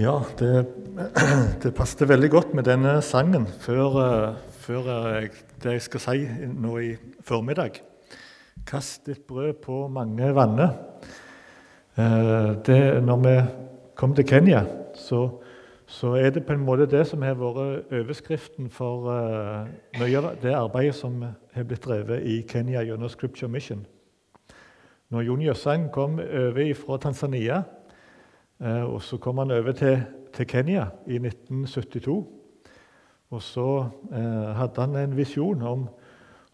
Ja, det, det passet veldig godt med denne sangen før, eh, før jeg, det jeg skal si nå i formiddag. Kast ditt brød på mange vanner. Eh, når vi kom til Kenya, så, så, er det på en måte det som har vært overskriften for mye av det arbeidet som har blitt drevet i Kenya gjennom Scripture Mission. Når Jon Jøssang kom over fra Tanzania Eh, og Så kom han over til, til Kenya i 1972. Og så eh, hadde han en visjon om,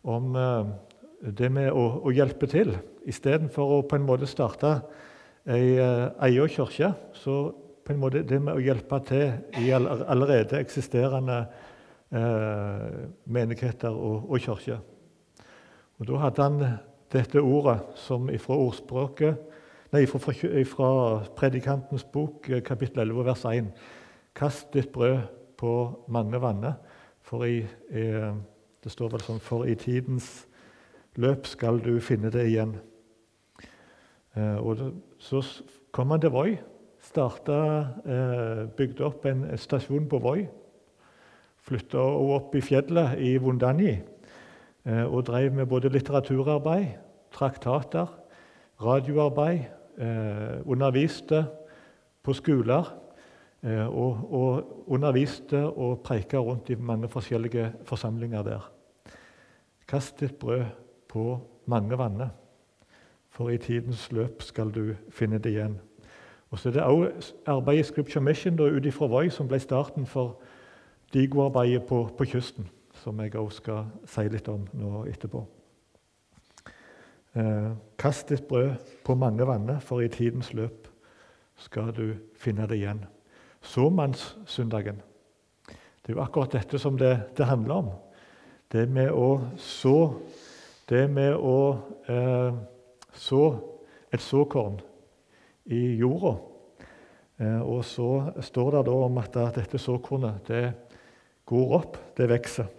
om eh, det med å, å hjelpe til. Istedenfor å på en måte starte ei eh, egen kirke, så på en måte det med å hjelpe til i allerede eksisterende eh, menigheter og, og kirker. Og Da hadde han dette ordet som ifra ordspråket nei, fra, fra, Predikantens bok, eh, kapittel 11, vers 1. Kast ditt brød på mange vanner, for i, eh, det står vel sånn, for i tidens løp skal du finne det igjen. Eh, og det, så kom han til Voi, starta, eh, bygde opp en stasjon på Voi. Flytta opp i fjellet i Wundani eh, og drev med både litteraturarbeid, traktater, radioarbeid underviste på skoler eh, og, og, underviste og preika rundt i mange forskjellige forsamlinger der. Kast ditt brød på mange vanner, for i tidens løp skal du finne det igjen. Og så er det også arbeidet i Scripture Mission ut ifra Voi som ble starten for Digo-arbeidet på, på, kysten, som jeg også skal si litt om nå etterpå. Eh, kast ditt brød på mange vanner, for i tidens løp skal du finne det igjen. Såmannssøndagen. Det er jo akkurat dette som det, det, handler om. Det med å så Det med å eh, så et såkorn i jorda. Eh, og så står det da om at dette såkornet det går opp, det vokser.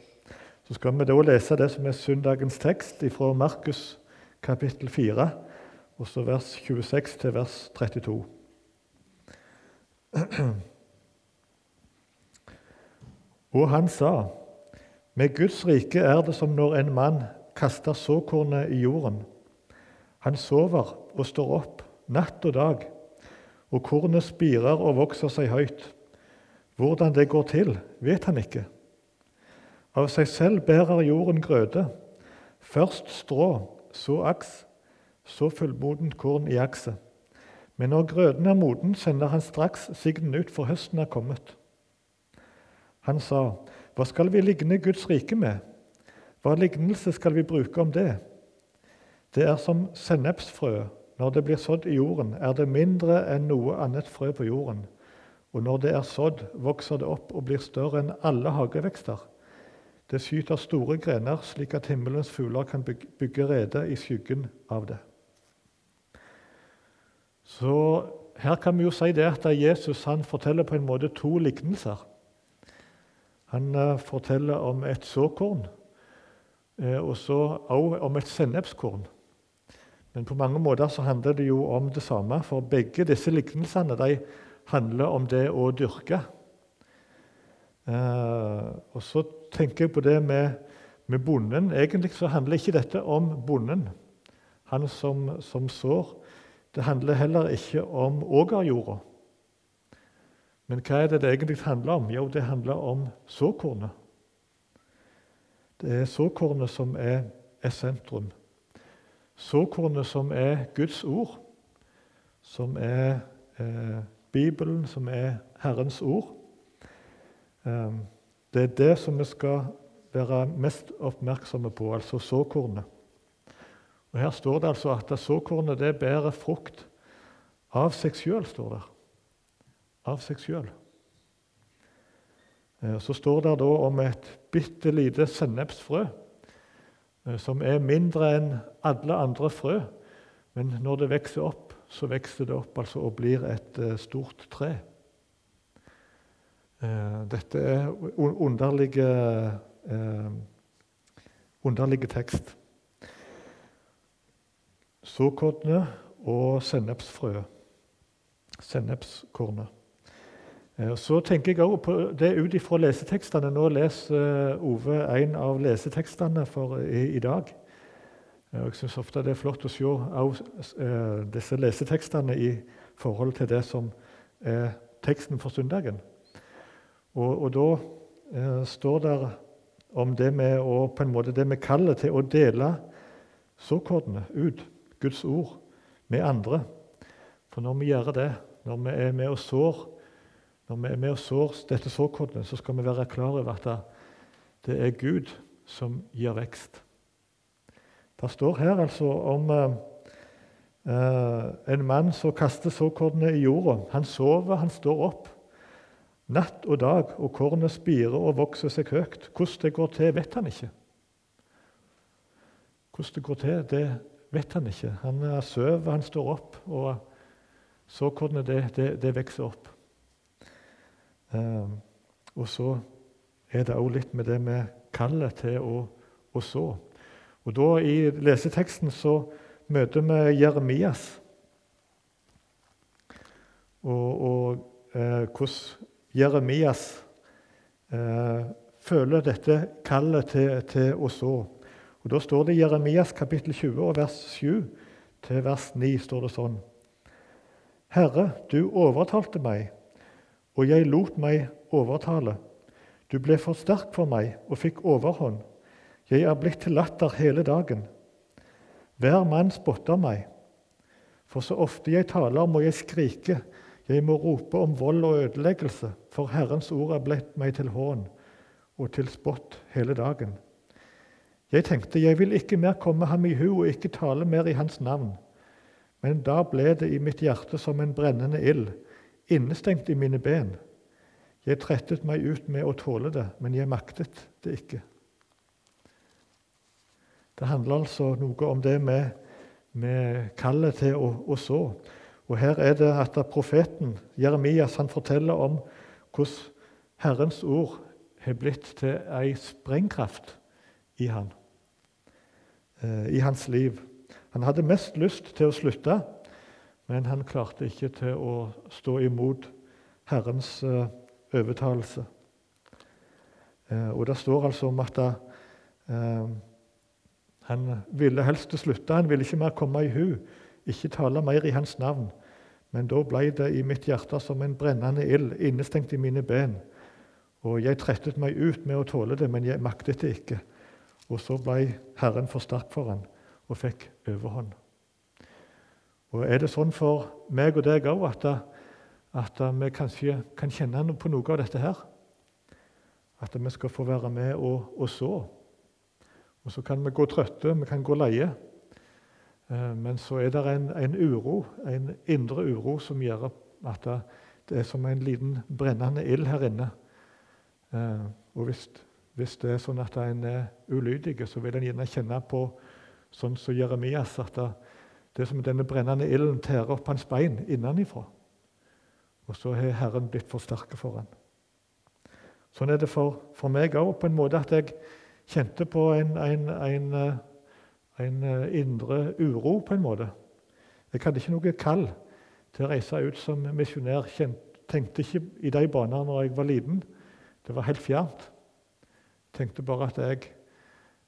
Så skal vi da lese det som er søndagens tekst fra Markus kapittel 4, og så vers 26 til vers 32. Og han sa, med Guds rike er det som når en mann kaster såkornet i jorden. Han sover og står opp natt og dag, og kornet spirer og vokser seg høyt. Hvordan det går til, vet han ikke. Av seg selv bærer jorden grøde, først strå, så aks, så fullmodent korn i akset. Men når grøden er moden, sender han straks sigden ut, for høsten er kommet. Han sa, Hva skal vi ligne Guds rike med? Hva lignelse skal vi bruke om det? Det er som sennepsfrø. Når det blir sådd i jorden, er det mindre enn noe annet frø på jorden. Og når det er sådd, vokser det opp og blir større enn alle hagevekster. Det skyter store grener, slik at himmelens fugler kan bygge rede i skyggen av det. Så her kan vi jo si det at Jesus han forteller på en måte to lignelser. Han uh, forteller om et såkorn, uh, og så også om et sennepskorn. Men på mange måter så handler det jo om det samme, for begge disse lignelsene de handler om det å dyrke. Uh, og så tenker jeg på det med, med, bonden. Egentlig så handler ikke dette om bonden, han som, som sår. Det handler heller ikke om ågerjorda. Men hva er det det egentlig handler om? Jo, det handler om såkornet. Det er såkornet som er, er sentrum. Såkornet som er Guds ord, som er eh, Bibelen, som er Herrens ord. Um, det er det som vi skal være mest oppmerksomme på, altså såkornet. Og Her står det altså at såkornet det bærer frukt av seg sjøl, står det. Av seg sjøl. Eh, så står det da om et bitte lite sennepsfrø eh, som er mindre enn alle andre frø. Men når det vokser opp, så vokser det opp altså, og blir et eh, stort tre. Eh, dette er underlige, eh, underlige tekst. Såkornene og sennepsfrø. Sennepskornet. Eh, så tenker jeg også på det ut ifra lesetekstene. Nå leser Ove en av lesetekstene for i, i dag. Jeg syns ofte det er flott å se også, disse lesetekstene i forhold til det som er teksten for søndagen. Og, og da eh, står det om det med, å, på en måte det vi kaller til å dele såkornene ut, Guds ord, med andre. For når vi gjør det, når vi er med og sår når vi er med og sår dette såkornet, så skal vi være klar over at det er Gud som gir vekst. Det står her altså om eh, en mann som kaster såkordene i jorda. Han sover, han står opp. Natt og dag, og kornet spirer og vokser seg høyt. Hvordan det går til, vet han ikke. Hvordan det går til, det vet han ikke. Han sover, han står opp, og såkornet det, det, det vokser opp. Um, og så er det òg litt med det med kallet til å, å, så. Og da I leseteksten så møter vi Jeremias. Og, og eh, hvordan Jeremias eh, føler dette kallet til, til, å så. Og Da står det i Jeremias kapittel 20 og vers 7 til vers 9 står det sånn. Herre, du overtalte meg, og jeg lot meg overtale. Du ble for sterk for meg og fikk overhånd. Jeg er blitt til latter hele dagen. Hver mann spotter meg. For så ofte jeg taler, må jeg skrike jeg må rope om vold og ødeleggelse, for Herrens ord er blitt meg til hån og til spott hele dagen. Jeg tenkte jeg vil ikke mer komme ham i hu og ikke tale mer i hans navn. Men da ble det i mitt hjerte som en brennende ild, innestengt i mine ben. Jeg trettet meg ut med å tåle det, men jeg maktet det ikke. Det handler altså noe om det med, med kallet til å, å så. Og Her er det at profeten Jeremias han forteller om hvordan Herrens ord har blitt til ei sprengkraft i han, eh, i hans liv. Han hadde mest lyst til å slutte, men han klarte ikke til å stå imot Herrens uh, overtalelse. Uh, og Det står altså om at han ville helst slutte, han ville ikke mer komme i hu ikke tale mer i hans navn. Men da ble det i mitt hjerte som en brennende ild innestengt i mine ben. Og jeg trettet meg ut med å tåle det, men jeg maktet det ikke. Og så ble Herren for sterk for han og fikk overhånd. Og Er det sånn for meg og deg òg at, at, vi kanskje kan kjenne på noe av dette her? At vi skal få være med og, og så. Og så kan vi gå trøtte, vi kan gå leie. Eh, men så er det en, en, uro, en indre uro som gjør at det er som en liten brennende ild her inne. Eh, og hvis, hvis, det er sånn at en er ulydig, så vil en gjerne kjenne på sånn som Jeremias, at det, er som denne brennende ilden tærer opp hans bein innenfra. Og så har Herren blitt for sterke for ham. Sånn er det for, for meg òg, på en måte at jeg kjente på en, en, en eh, en eh, indre uro, på en måte. Jeg hadde ikke noe kall til å reise ut som misjonær. Tenkte ikke i de baner når jeg var liten. Det var helt fjernt. Tenkte bare at jeg,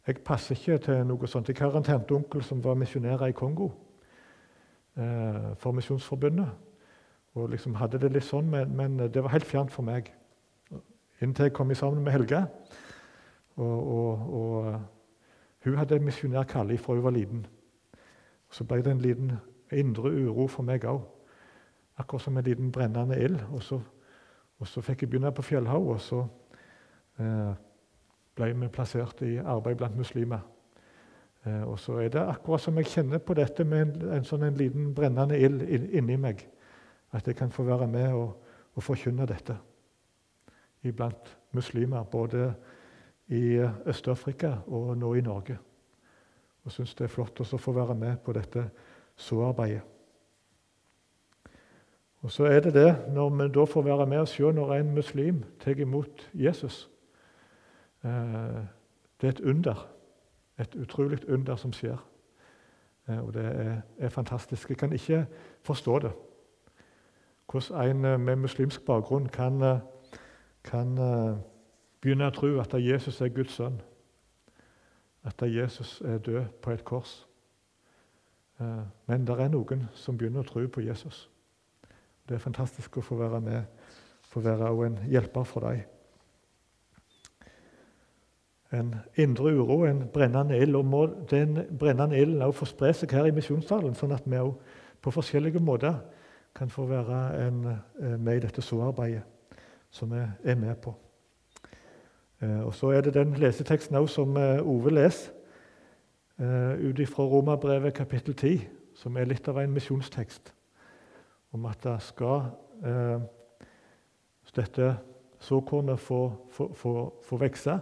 jeg passer ikke til noe sånt. Jeg har en tanteonkel som var misjonær i Kongo eh, for Misjonsforbundet. Og liksom hadde det litt sånn, men, men, det var helt fjernt for meg. Inntil jeg kom sammen med Helge. og, og, og hun hadde en misjonærkall fra hun var liten. Så ble det en liten indre uro for meg òg. Akkurat som en liten brennende ild. Og så, og så fikk jeg begynne på Fjellhaug, og så eh, ble vi plassert i arbeid blant muslimer. Eh, og så er det akkurat som jeg kjenner på dette med en, en sånn en liten brennende ild inni meg. At jeg kan få være med og, og forkynne dette iblant muslimer. både i Øst-Afrika og nå i Norge. Og syns det er flott å få være med på dette såarbeidet. Og så er det det, når vi da får være med og se når en muslim tar imot Jesus eh, Det er et under. Et utrolig under som skjer. Eh, og det er, er fantastisk. Jeg kan ikke forstå det. hvordan en med muslimsk bakgrunn kan, kan begynne å tro at Jesus er Guds sønn. At Jesus er død på et kors. Men det er noen som begynner å tro på Jesus. Det er fantastisk å få være med, få være en hjelper for dem. En indre uro, en brennende ild. Og må den brennende ilden også få spre seg her i misjonssalen, sånn at vi også på forskjellige måter kan få være en, eh, med i dette såarbeidet som vi er med på. Eh, og Så er det den leseteksten også som eh, Ove leser, ut fra Romerbrevet kapittel 10, som er litt av en misjonstekst om at det skal eh, dette såkornet få, få, vokse,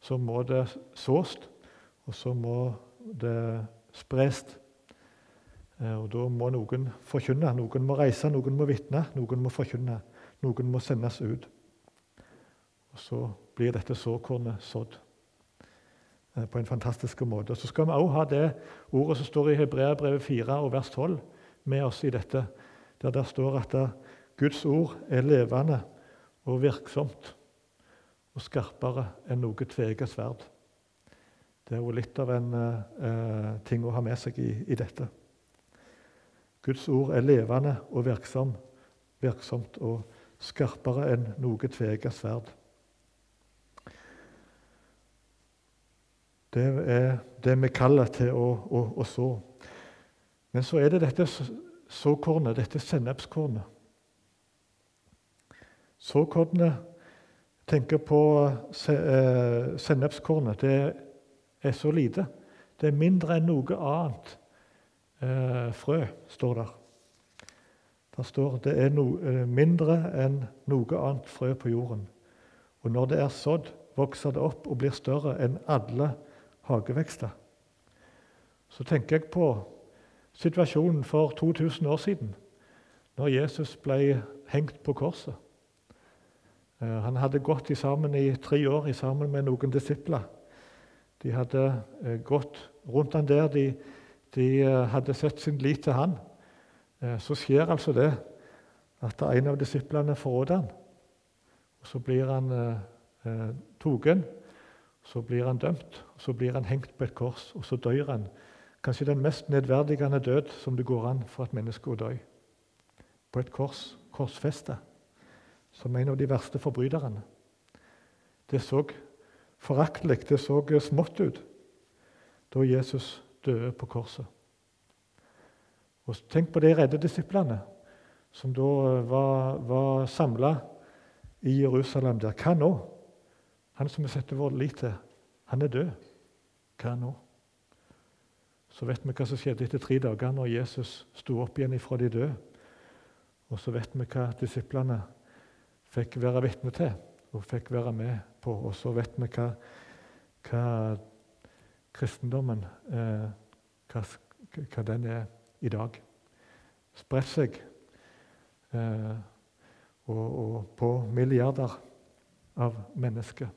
så må det sås, og så må det spres. Eh, og Da må noen forkynne, noen må reise, noen må vitne, noen må forkynne. Noen må sendes ut. Og Så blir dette såkornet sådd eh, på en fantastisk måte. Så skal vi også ha det ordet som står i Hebreabrevet 4 og vers 12 med oss i dette der det står at Guds ord er levende og virksomt og skarpere enn noe tveget sverd. Det er jo litt av en eh, ting å ha med seg i, i, dette. Guds ord er levende og virksom, virksomt og skarpere enn noe tveget sverd. Det er det vi kaller til å, å, å så. Men så er det dette såkornet, dette sennepskornet. Såkornet tenker på eh, sennepskornet. Det er så lite. Det er mindre enn noe annet eh, frø, står der. Der står det er no, eh, mindre enn noe annet frø på jorden. Og når det er sådd, vokser det opp og blir større enn alle hagevekster. Så tenker jeg på situasjonen for 2000 år siden, når Jesus ble hengt på korset. Eh, han hadde gått sammen i tre år sammen med noen disipler. De hadde eh, gått rundt han der, de, de eh, hadde sett sin lit til han. Så skjer altså det at en av disiplene forråder han. Og Så blir han eh, tatt, så blir han dømt, så blir han hengt på et kors, og så dør han Kanskje den mest nedverdigende død som det går an for et menneske å dø. På et kors, korsfeste, som en av de verste forbryterne. Det så foraktelig, det så smått ut da Jesus døde på korset. Og Tenk på de redde disiplene som da var, var samla i Jerusalem. der. Hva nå? Han som vi setter vår lit til, han er død. Hva nå? Så vet vi hva som skjedde etter tre dager når Jesus sto opp igjen ifra de døde. Og så vet vi hva disiplene fikk være vitne til og fikk være med på. Og så vet vi hva, hva kristendommen eh, hva, hva, den er i dag. Spredt seg eh, og, og, på milliarder av mennesker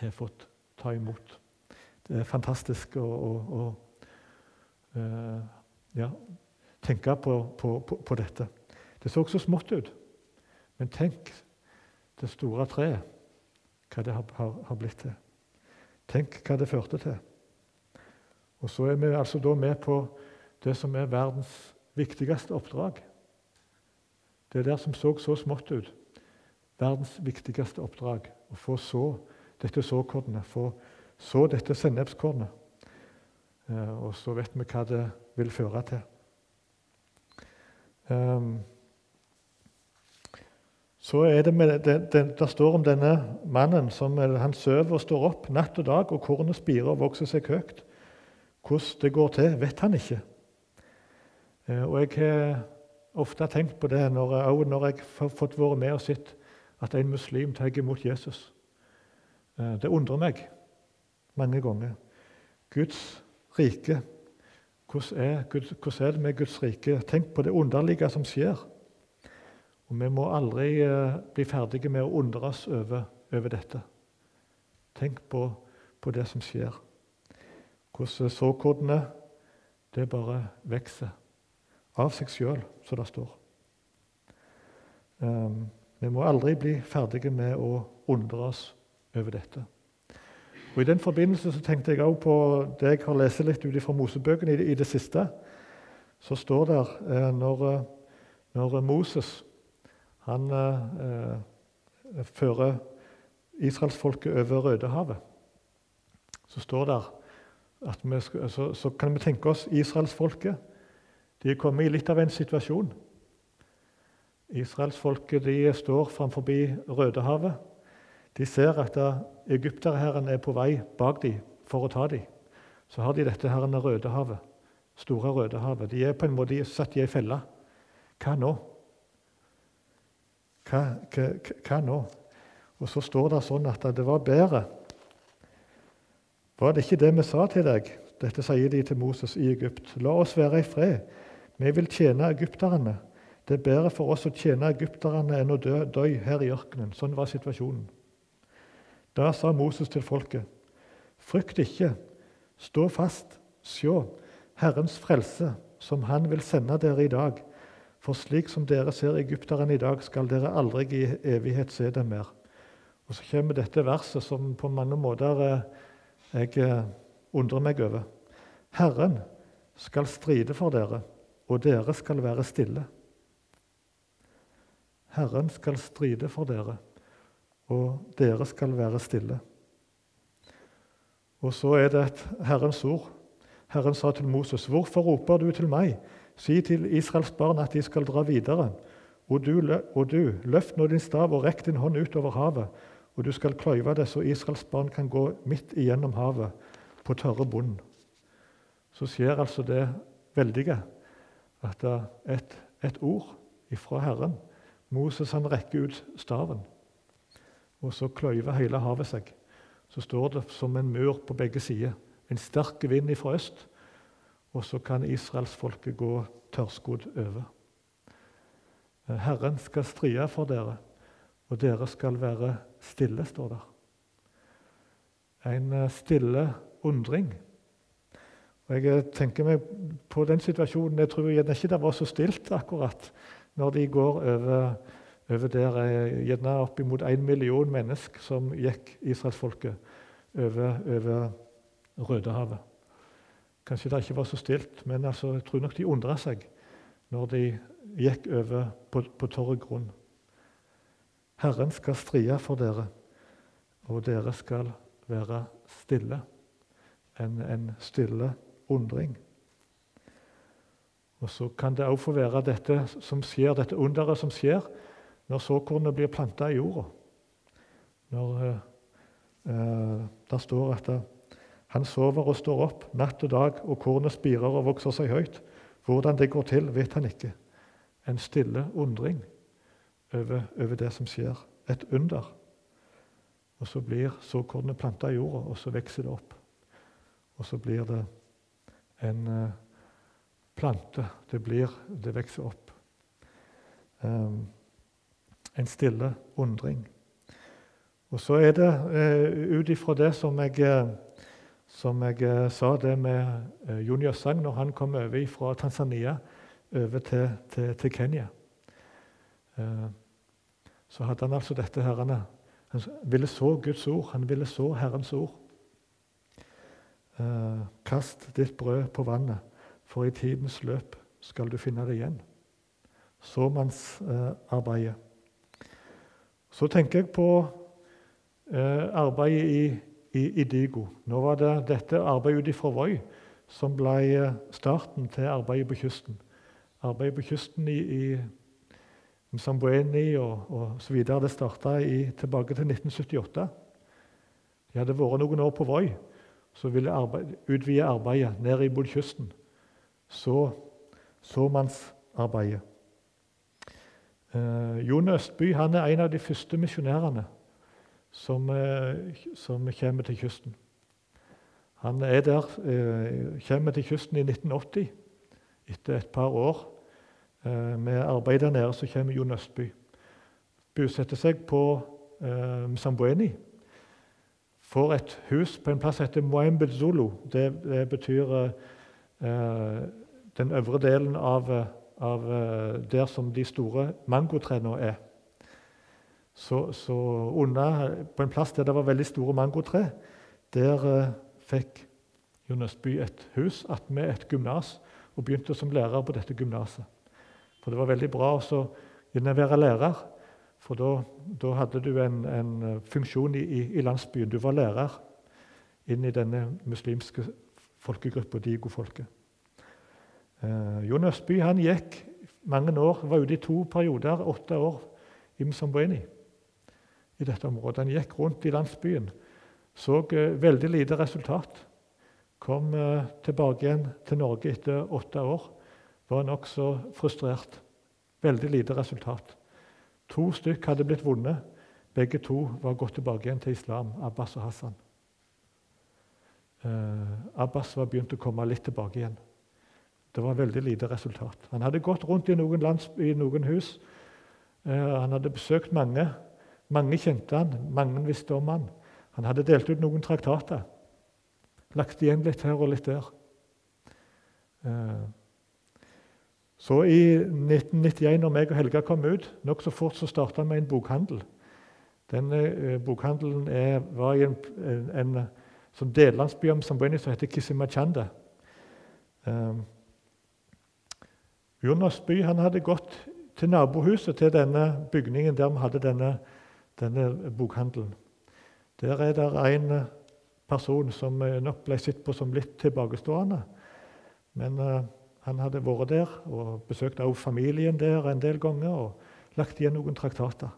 har fått ta imot. Det er fantastisk å, å, å uh, ja, tenke på, på, på, på, dette. Det så også smått ut, men tenk det store treet, hva det har, har, har, blitt til. Tenk hva det førte til. Og så er vi altså da med på det som er verdens viktigste oppdrag. Det er der som så så smått ut. Verdens viktigste oppdrag. Å få så dette såkornet, få så dette sennepskornet. Eh, og så vet vi hva det vil føre til. Um, så er det, med, det, det, det, står om denne mannen som han sover og står opp natt og dag, og kornet spirer og vokser seg høyt. Hvordan det går til, vet han ikke. Uh, og jeg har ofte tenkt på det når, når jeg har fått være med og sett at en muslim tar imot Jesus. Uh, det undrer meg mange ganger. Guds rike. Hvordan er, hvordan er, det med Guds rike? Tenk på det underlige som skjer. Og Vi må aldri uh, bli ferdige med å undres over, over dette. Tenk på, på, det som skjer. Hvordan såkornene det bare vokser av seg sjøl, som det står. Um, vi må aldri bli ferdige med å undres over dette. Og I den forbindelse så tenkte jeg også på det jeg har lest litt ut fra Mosebøkene i, i, det siste. Så står det eh, når, når, Moses han eh, fører israelsfolket over Rødehavet, så står det at vi, så, så kan vi tenke oss israelsfolket. De er kommet i litt av en situasjon. Israelsfolket står framfor Rødehavet. De ser at egypterherren er på vei bak dem for å ta dem. Så har de dette her Rødehavet, store Rødehavet. De er på en måte satt i ei felle. Hva nå? Hva, hva, hva, nå? Og så står det sånn at det var bedre. Var det ikke det vi sa til deg? Dette sier de til Moses i Egypt. La oss være i fred. Vi vil tjene egypterne. Det er bedre for oss å tjene egypterne enn å dø, dø her i ørkenen. Sånn var situasjonen. Da sa Moses til folket.: Frykt ikke, stå fast, sjå Herrens frelse, som Han vil sende dere i dag. For slik som dere ser egypteren i dag, skal dere aldri i evighet se dem mer. Og Så kommer dette verset som på mange måter eh, jeg eh, undrer meg over. Herren skal stride for dere, og dere skal være stille. Herren skal stride for dere, og dere skal være stille. Og så er det et Herrens ord. Herren sa til Moses.: Hvorfor roper du til meg? Si til Israels barn at de skal dra videre. Og du, og du, løft nå din stav og rekk din hånd utover havet, og du skal kløyve det så Israels barn kan gå midt igjennom havet på tørre bunn. Så skjer altså det veldige at et, et ord ifra Herren Moses han rekker ut staven, og så kløyver hele havet seg. Så står det som en mur på begge sider. En sterk vind fra øst, og så kan israelsfolket gå tørrskodd over. Herren skal strie for dere, og dere skal være stille, står der. En eh, stille undring. Og Jeg tenker meg på den situasjonen, jeg tror ikke det var så stilt akkurat når de går over, over der gjerne oppimot én million mennesker som gikk israelsfolket over, over Rødehavet. Kanskje det ikke var så stilt, men altså, jeg tror nok de undra seg når de gikk over på, på tørr grunn. Herren skal strie for dere, og dere skal være stille. En, en stille undring. Og Så kan det òg få være dette som skjer, dette underet som skjer når såkornet blir planta i jorda. Når eh, eh, det står at han sover og står opp natt og dag, og kornet spirer og vokser seg høyt. Hvordan det går til, vet han ikke. En stille undring over, over det som skjer. Et under. Og så blir såkornet planta i jorda, og så vokser det opp. Og så blir det en eh, plante. Det, blir, det vokser opp. Um, en stille undring. Og så er det uh, ut ifra det som jeg, uh, som jeg uh, sa det med Jon Jøssang når han kom over fra Tanzania over til, til, til Kenya. så hadde han altså dette herrene. Han ville så Guds ord, han ville så Herrens ord. kast ditt brød på vannet for i tidens løp skal du finne det igjen. Såmannsarbeidet. Så tenker jeg på eh, arbeidet i, i, i, Digo. Nå var det dette arbeidet ute i Voi som ble eh, starten til arbeidet på kysten. Arbeidet på kysten i, i Msambueni og, og så videre, det starta tilbake til 1978. De hadde vært noen år på Voi, så ville arbeid, utvide arbeidet ned mot kysten så såmannsarbeidet. Eh, Jon Østby han er en av de første misjonærene som, eh, som, kommer til kysten. Han er der, eh, kommer til kysten i 1980. Etter et par år med arbeid der nede så kommer Jon Østby. Bosetter seg på eh, Msambueni. Får et hus på en plass som heter Moembel Zulu. Det, det betyr eh, den øvre delen av, av, eh, der som de store mangotrærne er. Så, så under, på en plass der det var veldig store mangotre, der eh, fikk Jon Østby et hus attmed et gymnas og begynte som lærer på dette gymnaset. For det var veldig bra å være lærer, for da hadde du en, en funksjon i, i, landsbyen. Du var lærer inn i denne muslimske folkegruppa, digo-folket. Eh, Jon Østby han gikk mange år, var ute i to perioder, åtte år, i Msambweni i dette området. Han gikk rundt i landsbyen, så uh, veldig lite resultat. Kom uh, tilbake igjen til Norge etter åtte år. Var nokså frustrert. Veldig lite resultat. To stykk hadde blitt vunnet. Begge to var gått tilbake igjen til islam, Abbas og Hassan. Abbas var begynt å komme litt tilbake igjen. Det var veldig lite resultat. Han hadde gått rundt i noen, lands, i noen hus. Uh, han hadde besøkt mange. Mange kjente han, mange visste om han. Han hadde delt ut noen traktater. Lagt igjen litt her og litt der. Eh, så i 1991, når meg og Helga kom ut, nokså fort så starta med en bokhandel. Denne eh, bokhandelen er, var i en, en, en sånn dellandsby om Zambweni som heter Kisimachanda. Um, Jonas By hadde gått til nabohuset til denne bygningen der vi hadde denne denne bokhandelen. Der er det en person som nok ble sett på som litt tilbakestående. Men uh, han hadde vært der og besøkt også familien der en del ganger og lagt igjen noen traktater.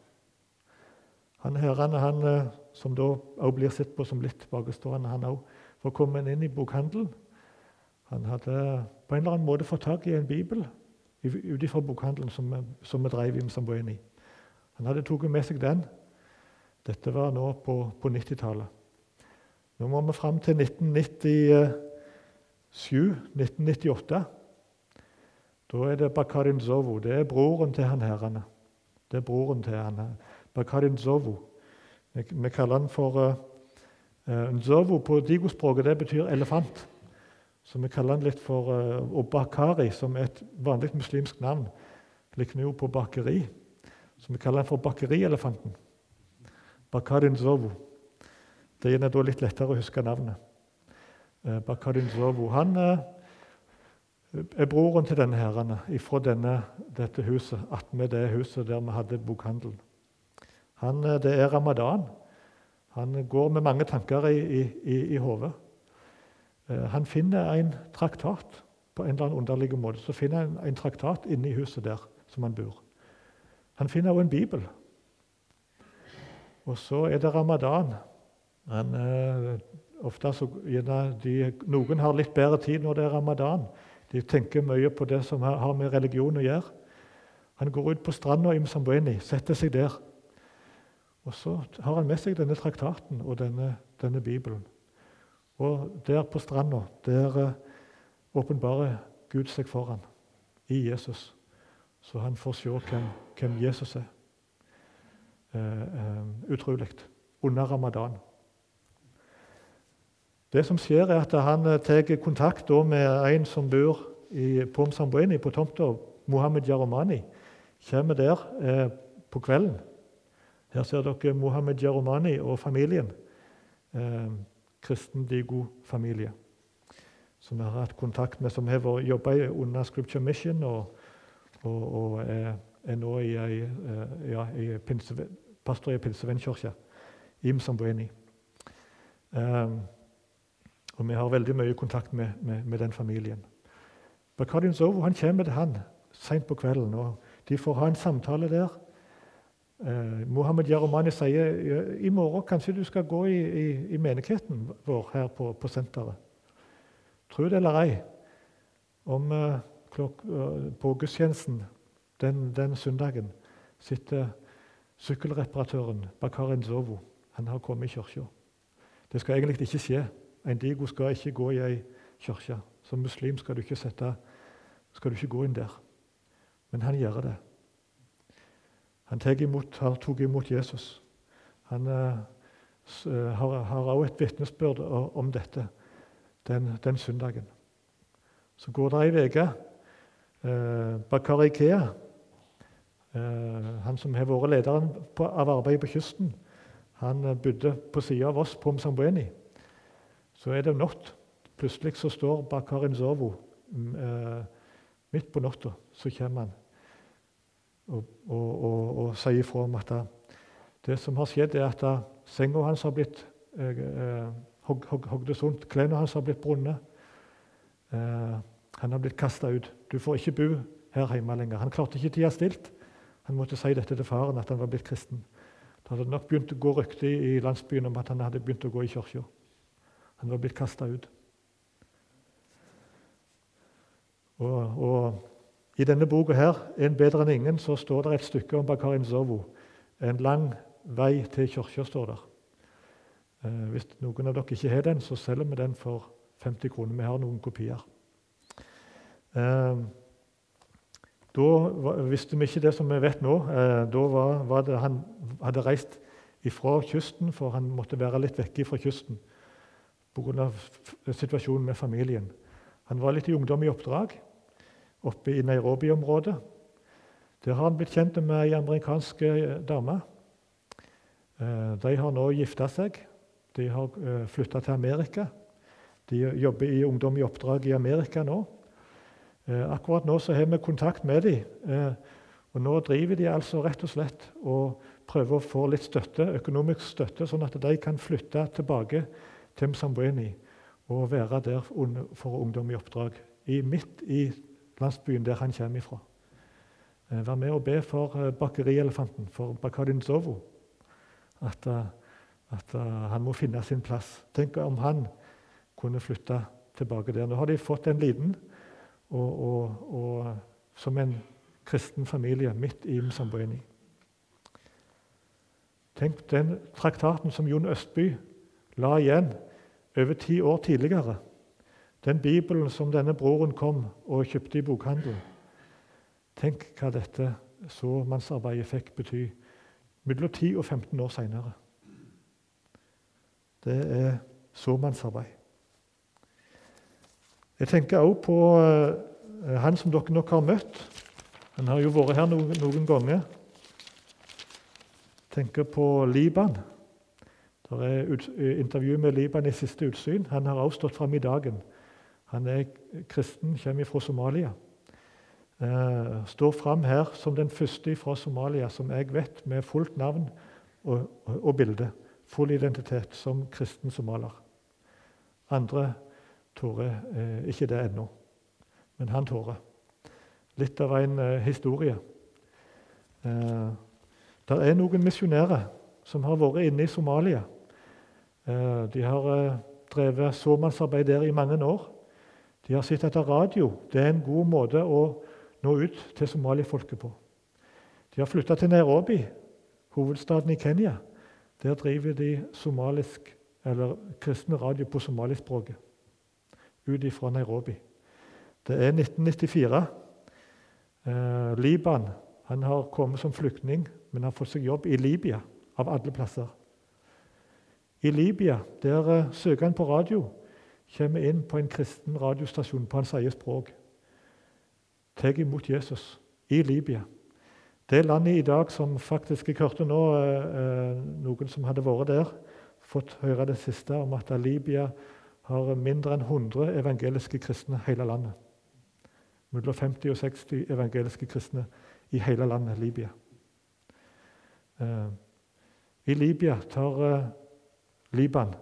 Han herrene, han, uh, som da også blir sett på som litt tilbakestående, han òg var kommet inn i bokhandelen. Han hadde på en eller annen måte fått tak i en bibel ut ifra bokhandelen som, som vi drev i Mzambueni. Han hadde tatt med seg den dette var nå på, på 90-tallet. Nå må vi fram til 1997-1998. Da er det Bakarin Zovo. Det er broren til han herrene. Det er broren til han Bakarin Zovo. Vi, kaller han for uh, Nzovo på digospråket det betyr elefant. Så vi kaller han litt for uh, Bakari, som er et vanlig muslimsk navn. Likner jo på bakeri. Så vi kaller han for bakerielefanten. Bakarin Zovu. Det er da litt lettere å huske navnet. Uh, Bakarin Zovu. Han uh, er broren til denne herren fra dette huset, attmed det huset der vi hadde bokhandelen. Han, eh, det er ramadan. Han går med mange tanker i, i, i hodet. Han finner en traktat på en eller annen underlig måte. Så finner han en traktat inne i huset der som han bor. Han finner også en bibel. Og så er det ramadan. Han, eh, ofte så, de, noen har litt bedre tid når det er ramadan. De tenker mye på det som har med religion å gjøre. Han går ut på stranda i Msambweni, setter seg der. Og så har han med seg denne traktaten og denne, denne Bibelen. Og der på stranda, der uh, åpenbarer Gud seg for ham i Jesus, så han får se hvem, hvem Jesus er. Eh, eh, utrolig under ramadan. Det som skjer, er at han eh, tar kontakt med en som bor i Pomsambueni, på tomta. Mohammed Jaromani kommer der eh, på kvelden. Her ser dere Mohammed Jaromani og familien. Eh, kristen Digo-familie. Som vi har hatt kontakt med, som har jobba under Scripture Mission og, og, og er, er, nå i, ja, i pastor i Pinsevennkirka Im Sambueni. Um, og vi har veldig mye kontakt med, med, med den familien. Bakadin Zovo kommer til han sent på kvelden, og de får ha en samtale der. Eh, Mohammed Jaromani sier i morgen kanskje du skal gå i, i, i menigheten vår her på, på senteret. Tro det eller ei, om eh, klok, eh, på gudstjenesten den, den søndagen sitter Sykkelreparatøren Bakarin Enzovo. han har kommet i kirka. Det skal egentlig ikke skje. En digo skal ikke gå i ei kirke. Som muslim skal du ikke sette, skal du ikke gå inn der. Men han gjør det. Han imot, har tatt imot Jesus. Han uh, har også et vitnesbyrd om dette den, den, søndagen. Så går det ei uke. Uh, Bakar Ikea uh, han som har vært lederen av arbeidet på kysten, han eh, bodde på sida av oss på Msambueni. Så er det natt. Plutselig så står Bakar Inzovo mm, midt på natta. Så kommer han og, og, og, og sier ifra om at det som har skjedd, er at senga hans har blitt eh, hog, hogd sunt. Klærne hans har blitt brunnet. Eh, han har blitt kasta ut. Du får ikke bo her hjemme lenger. Han klarte ikke tida stilt. Han måtte si dette til faren, at han var blitt kristen. Det hadde nok begynt å gå rykter i landsbyen om at han hadde begynt å gå i kirka. Han var blitt kasta ut. Og, og, I denne boka her, 'En bedre enn ingen', så står det et stykke om Bakarin Zovo. En lang vei til kirka, står der. Eh, hvis noen av dere ikke har den, så selger vi den for 50 kroner. Vi har noen kopier. Eh, da visste vi ikke det som vi vet nå. Eh, da var, var det han hadde reist ifra kysten, for han måtte være litt vekke fra kysten pga. situasjonen med familien. Han var litt i ungdom i oppdrag oppe i Nairobi-området. Der har han blitt kjent med ei amerikansk dame. Eh, de har nå gifta seg. De har eh, flytta til Amerika. De jobber i Ungdom i oppdrag i Amerika nå. Eh, akkurat nå så har vi kontakt med dem. Eh, og nå driver de altså rett og slett og prøver å få litt støtte, økonomisk støtte, sånn at de kan flytte tilbake til Msambweni og være der for ungdom i oppdrag. I, midt i landsbyen der han kommer ifra. Eh, vær med og be for bakerielefanten, for Bakadin Zovo. At, at han må finne sin plass. Tenk om han kunne flytte tilbake der. Nå har de fått en liten og, og, og som en kristen familie midt i Msambweni. Tenk den traktaten som Jon Østby la igjen over ti år tidligere. Den bibelen som denne broren kom og kjøpte i bokhandelen. Tenk hva dette såmannsarbeidet fikk bety mellom 10 og 15 år seinere. Det er såmannsarbeid. Jeg tenker også på uh, han som dere nok har møtt. Han har jo vært her noen, noen ganger. Jeg tenker på Liban. Det er eh, intervju med Liban i siste utsyn. Han har også stått fram i dagen. Han er kristen, kommer fra Somalia. Uh, står fram her som den første fra Somalia som jeg vet, med fullt navn og, og, bilde. Full identitet som kristen somalier. Andre tårer eh, ikke det ennå, men han tårer. Litt av en eh, historie. Eh, det er noen misjonærer som har vært inne i Somalia. Eh, de har eh, drevet såmannsarbeid der i mange år. De har sett etter radio. Det er en god måte å nå ut til somalifolket på. De har flytta til Nairobi, hovedstaden i Kenya. Der driver de somalisk, eller kristne radio på somalispråket ut ifra Nairobi. Det er 1994. Eh, Liban han har kommet som flyktning, men har fått seg jobb i Libya, av alle plasser. I Libya der eh, søker han på radio, kommer inn på en kristen radiostasjon på hans eget språk. Tar imot Jesus i Libya. Det landet i dag som faktisk Jeg hørte nå eh, eh noen som hadde vært der, fått høre det siste om at Libya har mindre enn 100 evangeliske kristne hele landet. Mellom 50 og 60 evangeliske kristne i hele landet Libya. Eh, I Libya tar Liban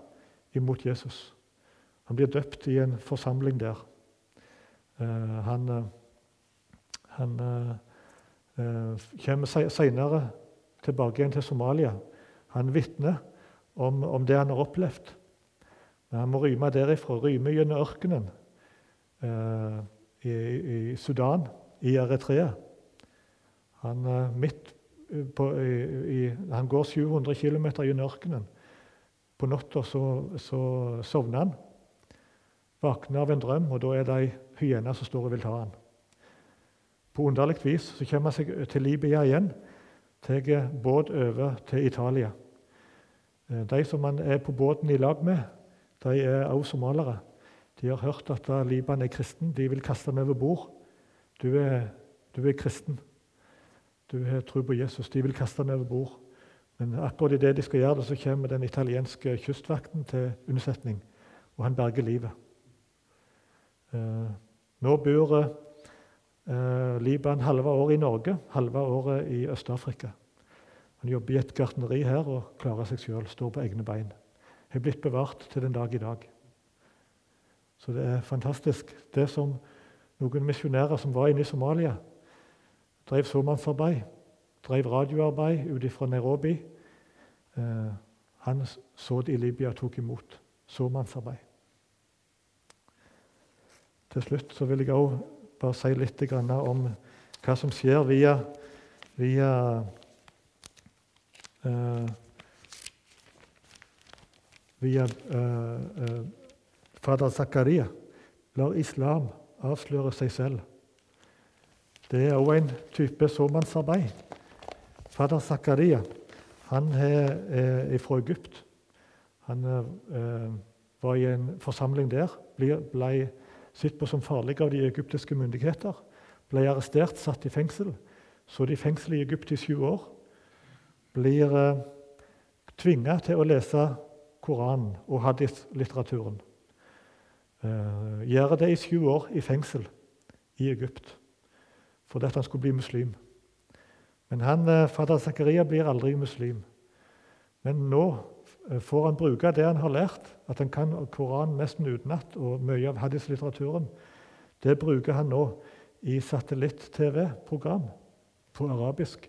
imot Jesus. Han blir døpt i en forsamling der. Eh, han, han kommer senere tilbake igjen til Somalia. Han vitner om, om det han har opplevd. Men han må ryme derifra, ryme gjennom ørkenen eh, i, i, Sudan, i Eritrea. Han, eh, på, i, han går 700 km gjennom ørkenen. På natta så, så, sovner han. Våkner av en drøm, og da er det ei hyene som står og vil ta han. På underlig vis så kommer han seg til Libya igjen, tar båt over til Italia. Eh, de som han er på båten i lag med, de er også somaliere. De har hørt at Liban er kristen. De vil kaste ham over bord. Du er, du er kristen. du har tro på Jesus. De vil kaste ham over bord. Men akkurat idet de skal gjøre det, så kommer den italienske kystvakten til unnsetning, og han berger livet. Eh, nå bor eh, Liban halve året i Norge, halve året i Øst-Afrika. Han jobber i et gartneri her og klarer seg sjøl, står på egne bein. Har blitt bevart til den dag i dag. Så det er fantastisk. Det som noen misjonærer som var inne i Somalia, drev såmannsarbeid, drev radioarbeid ut fra Nairobi. Eh, han så det i Libya og tok imot såmannsarbeid. Til slutt så vil jeg òg bare si litt om hva som skjer via, via uh, via uh, uh, fader Zakaria lar islam avsløre seg selv. Det er òg en type såmannsarbeid. Fader Zakaria han er fra Egypt. Han er, var i en forsamling der, ble, ble sett på som farlig av de egyptiske myndigheter. Ble arrestert, satt i fengsel. Så de fengsel i Egypt i sju år. Blir eh, tvinga til å lese Koranen og hadith-litteraturen. Eh, gjør det i sju år i fengsel i Egypt fordi han skulle bli muslim. Men han, eh, fader Zakaria blir aldri muslim. Men nå får han bruke det han har lært, at han kan Koranen nesten utenat og mye av hadith-litteraturen. Det bruker han nå i satellitt-TV-program på arabisk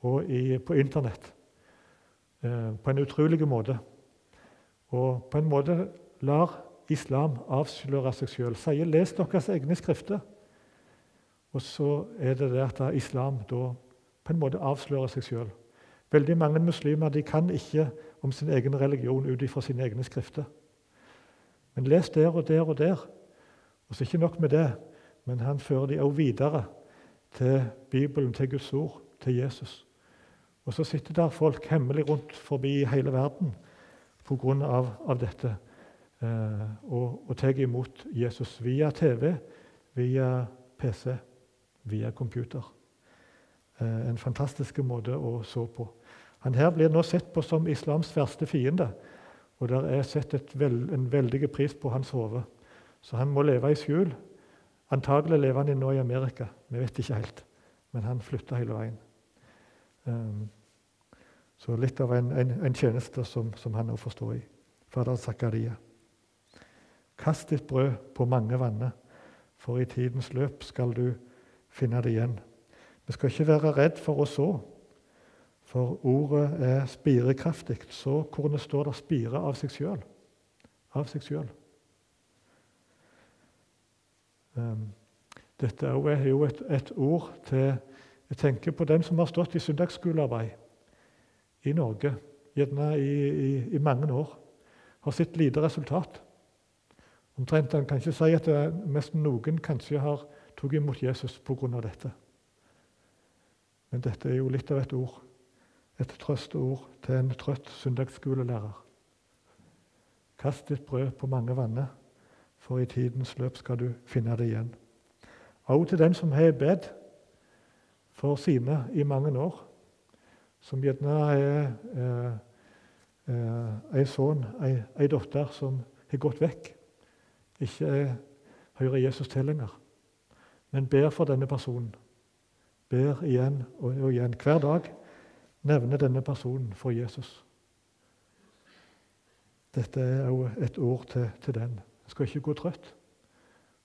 og i, på Internett. Eh, på en utrolig måte. Og på en måte lar islam avsløre seg sjøl. Sier 'les deres egne skrifter'. Og så er det det at islam da på en måte avslører seg sjøl. Veldig mange muslimer de kan ikke om sin egen religion ut ifra sine egne skrifter. Men les der og der og der. Og så ikke nok med det, men han fører de også videre til Bibelen, til Guds ord, til Jesus. Og så sitter der folk hemmelig rundt forbi hele verden pga. Av, av dette eh, og, og tar imot Jesus via TV, via PC, via computer. Eh, en fantastisk måte å så på. Han her blir nå sett på som islams verste fiende. Og det er sett vel, en veldig pris på hans hode. Så han må leve i skjul. Antagelig lever han nå i Amerika. Vi vet ikke helt. Men han flytta hele veien. Um, så litt av en, en, en tjeneste som, som han nå får stå i. Fader Zakaria. Kast ditt brød på mange vanner, for i tidens løp skal du finne det igjen. Vi skal ikke være redd for å så, for ordet er spirekraftig. Så kornet står der spire av seg sjøl. Av seg sjøl. Um, dette er jo et, et, ord til Jeg tenker på den som har stått i søndagsskolearbeid i Norge, gjerne i, i, i mange år. Har sett lite resultat. Omtrent En kan ikke si at nesten noen kanskje har tatt imot Jesus pga. dette. Men dette er jo litt av et ord. Et trøsteord til en trøtt søndagsskolelærer. Kast ditt brød på mange vanner, for i tidens løp skal du finne det igjen. Også til den som har bedt for sine i mange år, som gjerne er eh, eh, en sønn, en datter, som har gått vekk ikke hører Jesus til lenger, men ber for denne personen. Ber igjen og igjen. Hver dag nevner denne personen for Jesus. Dette er òg et ord til, til den. En skal ikke gå trøtt,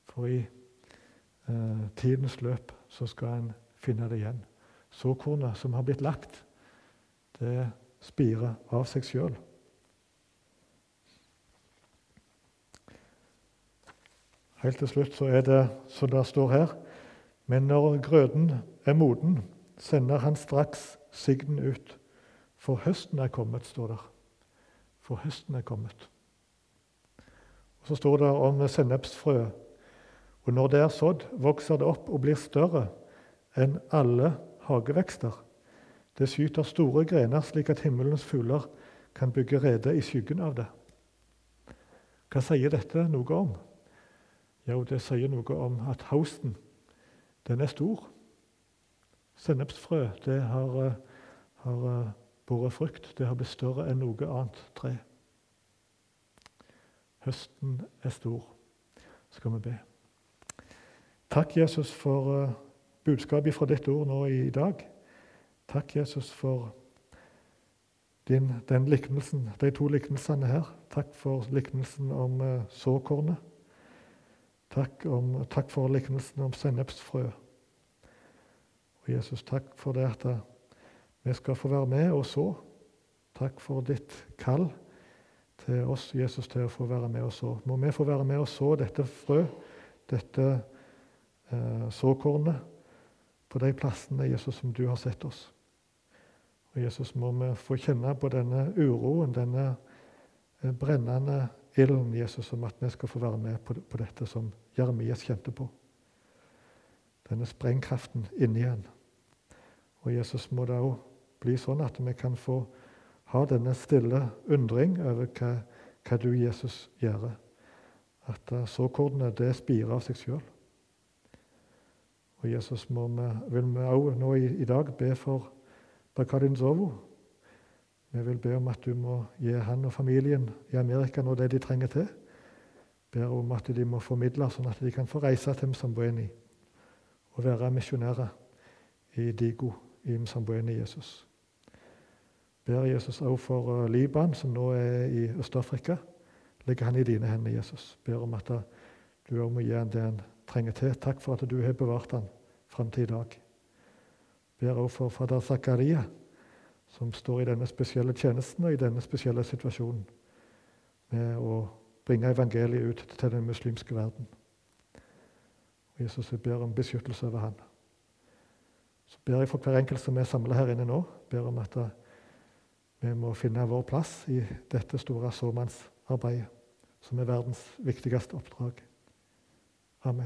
for i eh, tidens løp så skal en finne det igjen. Såkornet som har blitt lagt, det spirer av seg sjøl. Helt til slutt så er det som det står her Men når grøden er moden, sender han straks sigden ut. For høsten er kommet, står det. For høsten er kommet. Og Så står det om sennepsfrø. Og når det er sådd, vokser det opp og blir større enn alle hagevekster. Det skyter store grener, slik at himmelens fugler kan bygge rede i skyggen av det. Hva sier dette noe om? Jo, det sier noe om at hausten, den er stor. Sennepsfrø det har, eh, har eh, båret frukt. Det har blitt større enn noe annet tre. Høsten er stor. Skal vi be. Takk, Jesus, for uh, budskapet fra ditt ord nå i dag. Takk, Jesus, for din, den liknelsen, de to liknelsene her. Takk for liknelsen om såkornet. Takk, om, takk, for liknelsen om sennepsfrø. Og Jesus, takk for det at vi skal få være med og så. Takk for ditt kall til oss, Jesus, til å få være med og så. Må vi få være med og så dette frø, dette eh, såkornet, på de plassene Jesus, som du har sett oss. Og Jesus, må vi få kjenne på denne uroen, denne eh, brennende ilden, Jesus, om at vi skal få være med på, på dette som Jeremias kjente på. Denne sprengkraften inni igjen. Og Jesus må det òg bli sånn at vi kan få ha denne stille undring over hva, hva du, Jesus, gjør. At uh, såkornene det spirer av seg sjøl. Og Jesus må vi, vil vi òg nå i, i, dag be for Bakadin Zovo. Vi vil be om at du må gi han og familien i Amerika nå det de trenger til. Ber om at de må formidle, sånn at de kan få reise til Mzambueni og være misjonærer i Digo i Msambweni, Jesus ber Jesus også for eh, Liban, som nå er i Øst-Afrika. Legger han i dine hender, Jesus. Ber om at du også må gi han det han trenger til. Takk for at du har bevart han fram til i dag. Ber også for fader Zakaria, som står i denne spesielle tjenesten og i denne spesielle situasjonen med å bringe evangeliet ut til den muslimske verden. Jesus, jeg ber om beskyttelse over han. Så ber jeg for hver enkelt som er samla her inne nå, ber om at vi må finne vår plass i dette store såmannsarbeidet, som er verdens viktigste oppdrag. Amen.